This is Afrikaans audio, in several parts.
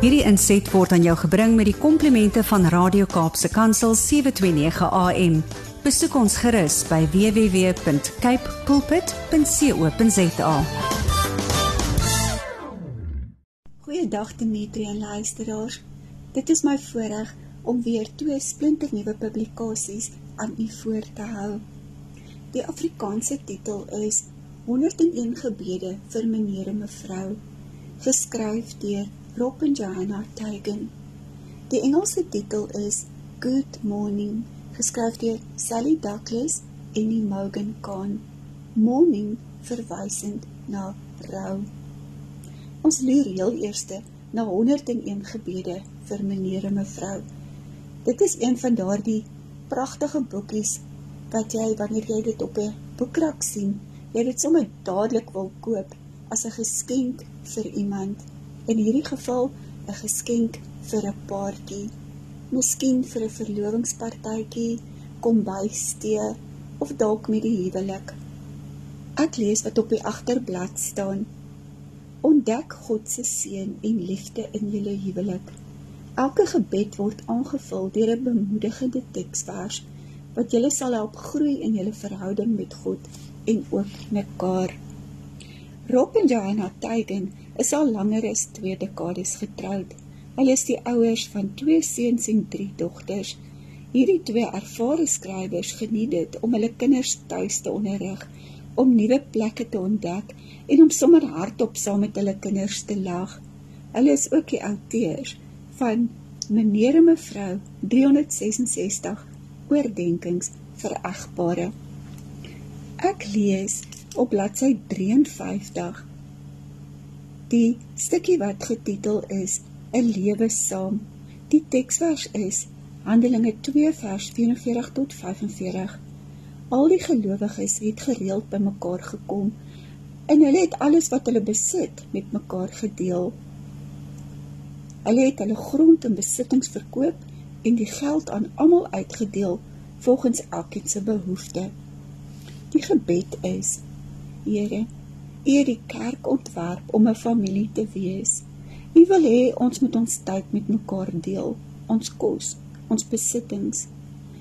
Hierdie inset word aan jou gebring met die komplimente van Radio Kaapse Kansel 729 AM. Besoek ons gerus by www.cape pulpit.co.za. Goeiedag Dimitri en luisteraars. Dit is my voorreg om weer twee splinternuwe publikasies aan u voor te hou. Die Afrikaanse titel is 101 gebede vir meneer en mevrou, geskryf deur Rob en Johanna Teigen. Die Engelse titel is Good Morning, geskryf deur Sally Douglas en Morgan Kahn. Morning verwysend na rou. Ons leer heel eerste na 101 gebede vir meneer en mevrou. Dit is een van daardie pragtige boekies wat jy wanneer jy dit op 'n boekrak sien, jy dit sommer dadelik wil koop as 'n geskenk vir iemand. In hierdie geval 'n geskenk vir 'n paartjie, miskien vir 'n verlovingspartytjie, kombuistee of dalk met die huwelik. Ek lees wat op die agterblad staan. Ontdek God se seën en liefde in julle huwelik. Elke gebed word aangevul deur 'n bemoedigende teksvers wat julle sal help groei in julle verhouding met God en ook mekaar. Rob en Johanna Teigen is al langer as 2 dekades getroud. Hulle is die ouers van 2 seuns en 3 dogters. Hierdie twee ervare skrywers geniet dit om hulle kinders tuis te onderrig, om nuwe plekke te ontdek en om sommer hardop saam met hulle kinders te lag. Hulle is ook die auteurs van meneer en mevrou 366 oordenkings vir egpare. Ek lees op bladsy 53 die stukkie wat getitel is 'n lewe saam. Die teksvers is Handelinge 2 vers 44 tot 45. Al die gelowiges het gereeld bymekaar gekom en hulle het alles wat hulle besit met mekaar gedeel. Hulle het hulle grond en besittings verkoop en die geld aan almal uitgedeel volgens elkeen se behoefte. Die gebed is: Here, U het die kerk ontwerp om 'n familie te wees. U wil hê ons moet ons tyd met mekaar deel, ons kos, ons besittings.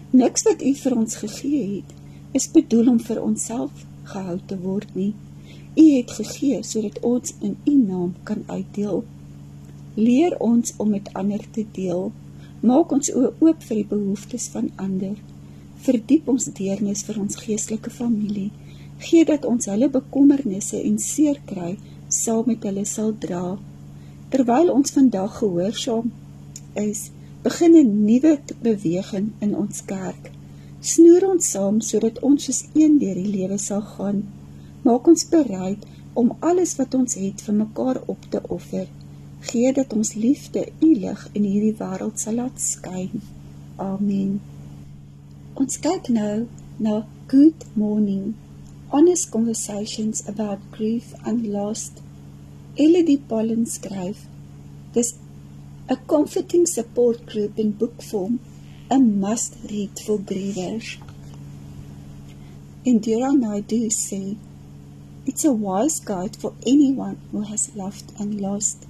Niks wat U vir ons gegee het, is bedoel om vir onsself gehou te word nie. U het gegee sodat ons in U naam kan uitdeel. Leer ons om met ander te deel. Maak ons oop vir die behoeftes van ander. Verdiep ons deernis vir ons geestelike familie. Gee dat ons hulle bekommernisse en seer kry saam met hulle sal dra. Terwyl ons vandag gehoorsaam is, begin 'n nuwe beweging in ons kerk. Snoer ons saam sodat ons soos een deur die lewe sal gaan. Maak ons bereid om alles wat ons het vir mekaar op te offer gee dat ons liefde u lig in hierdie wêreld sal laat skyn. Amen. Ons kyk nou na Good Morning. Honest conversations about grief and loss. Elodie skryf. Dis a comforting support group in book form, a must read for grievers. Indira Naidu sê, It's a wise guide for anyone who has loved and lost.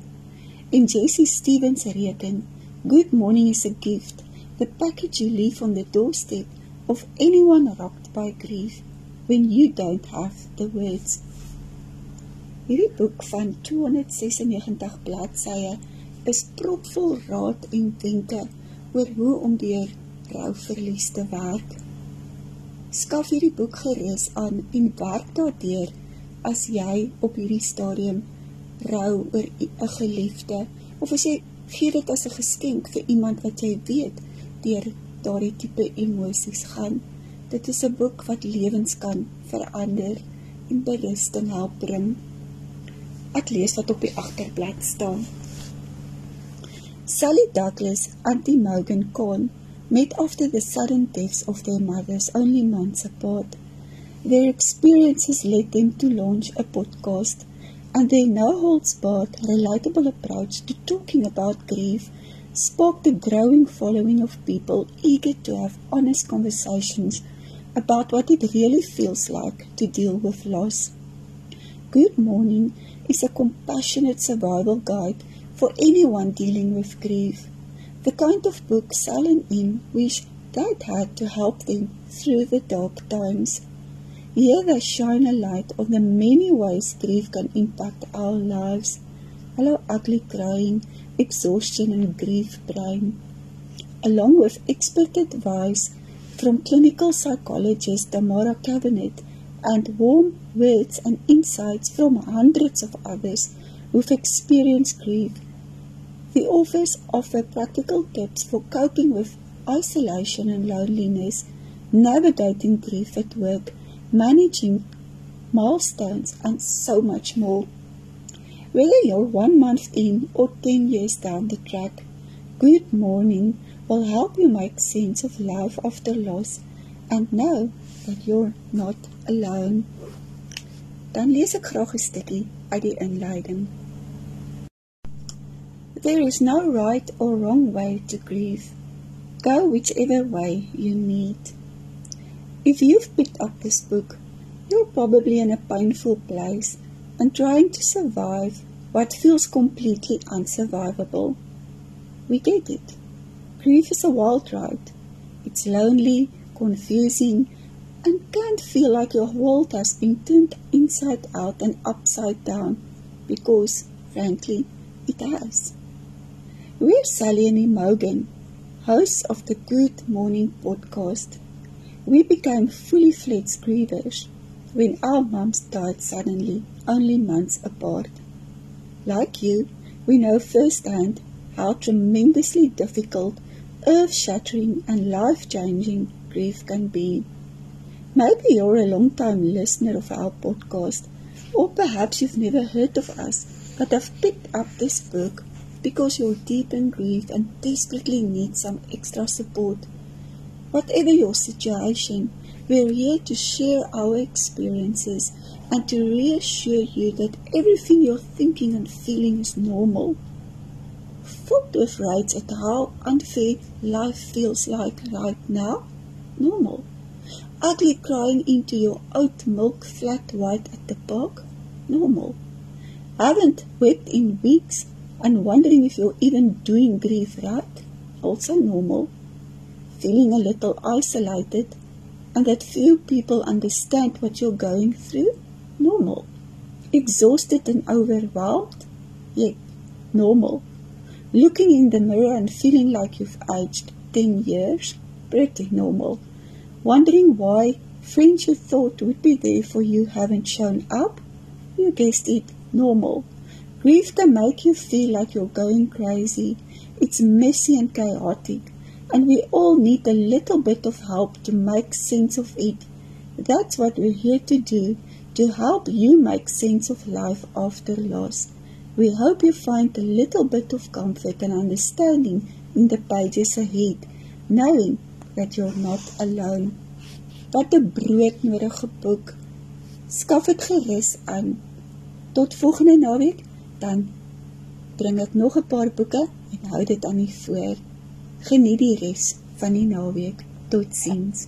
In Jessie Stevens reken, good morning is a gift, the package you leave on the doorstep of anyone rocked by grief when you don't have the words. Hierdie boek van 296 bladsye is propvol raad en wenke oor hoe om deur rouverlies te werk. Skaf hierdie boek gerus aan en werk daardeur as jy op hierdie stadium rou oor 'n geliefde of as jy gee dit as 'n geskenk vir iemand wat jy weet deur daardie tipe emosies gaan. Dit is 'n boek wat lewens kan verander en berusting help bring. Ek lees wat op die agterblad staan. Sally Douglas, Auntie Morgan Kahn, met after the sudden deaths of their mothers only months apart. Their experiences led them to launch a podcast and their no-holds-barred, relatable approach to talking about grief sparked a growing following of people eager to have honest conversations about what it really feels like to deal with loss. Good Morning is a compassionate survival guide for anyone dealing with grief. The kind of book Sally in wish Dad had to help them through the dark times. Here they shine a light on the many ways grief can impact our lives. Hello, ugly crying, exhaustion and grief brain. Along with expert advice from clinical psychologist Tamara Cabinet and warm words and insights from hundreds of others who've experienced grief, the authors offer practical tips for coping with isolation and loneliness, navigating grief at work, managing milestones, and so much more. Whether you're one month in or 10 years down the track, Good Morning will help you make sense of life after loss and know that you're not alone. Dan lees ek graag 'n stukkie uit die inleiding. There is no right or wrong way to grieve. Go whichever way you need. If you've picked up this book, you're probably in a painful place and trying to survive what feels completely unsurvivable. We get it. Grief is a wild ride. It's lonely, confusing, and can feel like your world has been turned inside out and upside down because, frankly, it has. We're Sally and Imogen, hosts of the Good Morning podcast. We became fully fledged grievers when our mums died suddenly, only months apart. Like you, we know firsthand how tremendously difficult, earth shattering, and life changing grief can be. Maybe you're a long time listener of our podcast, or perhaps you've never heard of us but have picked up this book because you're deep in grief and desperately need some extra support. Whatever your situation, we're here to share our experiences and to reassure you that everything you're thinking and feeling is normal. Filled with rights at how unfair life feels like right now, normal ugly crying into your oat milk flat white at the park? Normal. Haven't wept in weeks and wondering if you're even doing grief right? Also normal. Feeling a little isolated and that few people understand what you're going through? Normal. Exhausted and overwhelmed? Yep, normal. Looking in the mirror and feeling like you've aged 10 years? Pretty normal wondering why friends you thought would be there for you haven't shown up? You guessed it, normal. Grief can make you feel like you're going crazy. It's messy and chaotic, and we all need a little bit of help to make sense of it. That's what we're here to do, to help you make sense of life after loss. We hope you find a little bit of comfort and understanding in the pages ahead, knowing that you're not alone. Wat 'n broodnodige boek. Skaf dit gerus aan. Tot volgende naweek dan bring ek nog 'n paar boeke en hou dit aan u voor. Geniet die res van die naweek. Totsiens.